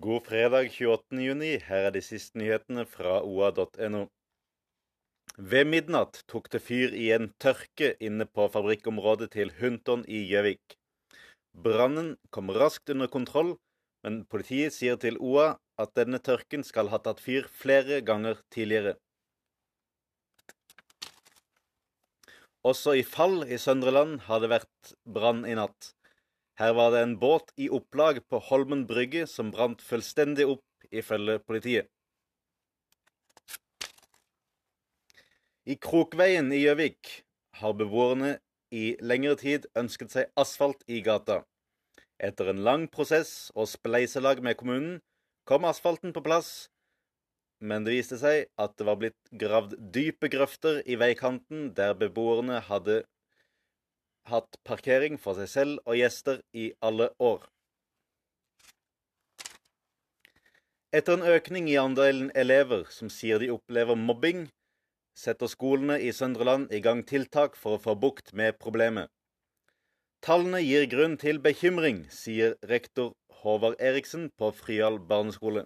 God fredag 28. juni. Her er de siste nyhetene fra oa.no. Ved midnatt tok det fyr i en tørke inne på fabrikkområdet til Hunton i Gjøvik. Brannen kom raskt under kontroll, men politiet sier til OA at denne tørken skal ha tatt fyr flere ganger tidligere. Også i Fall i Søndre Land har det vært brann i natt. Her var det en båt i opplag på Holmen brygge som brant fullstendig opp, ifølge politiet. I Krokveien i Gjøvik har beboerne i lengre tid ønsket seg asfalt i gata. Etter en lang prosess og spleiselag med kommunen kom asfalten på plass, men det viste seg at det var blitt gravd dype grøfter i veikanten der beboerne hadde hatt parkering for seg selv og gjester i alle år. Etter en økning i andelen elever som sier de opplever mobbing, setter skolene i Søndre Land i gang tiltak for å få bukt med problemet. Tallene gir grunn til bekymring, sier rektor Håvard Eriksen på Fryal barneskole.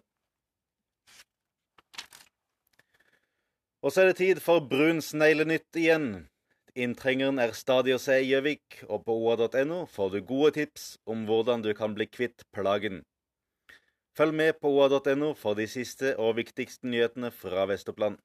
Og så er det tid for brun sneglenytt igjen. Inntrengeren er stadig å se i Gjøvik, og på oa.no får du gode tips om hvordan du kan bli kvitt plagen. Følg med på oa.no for de siste og viktigste nyhetene fra Vest-Oppland.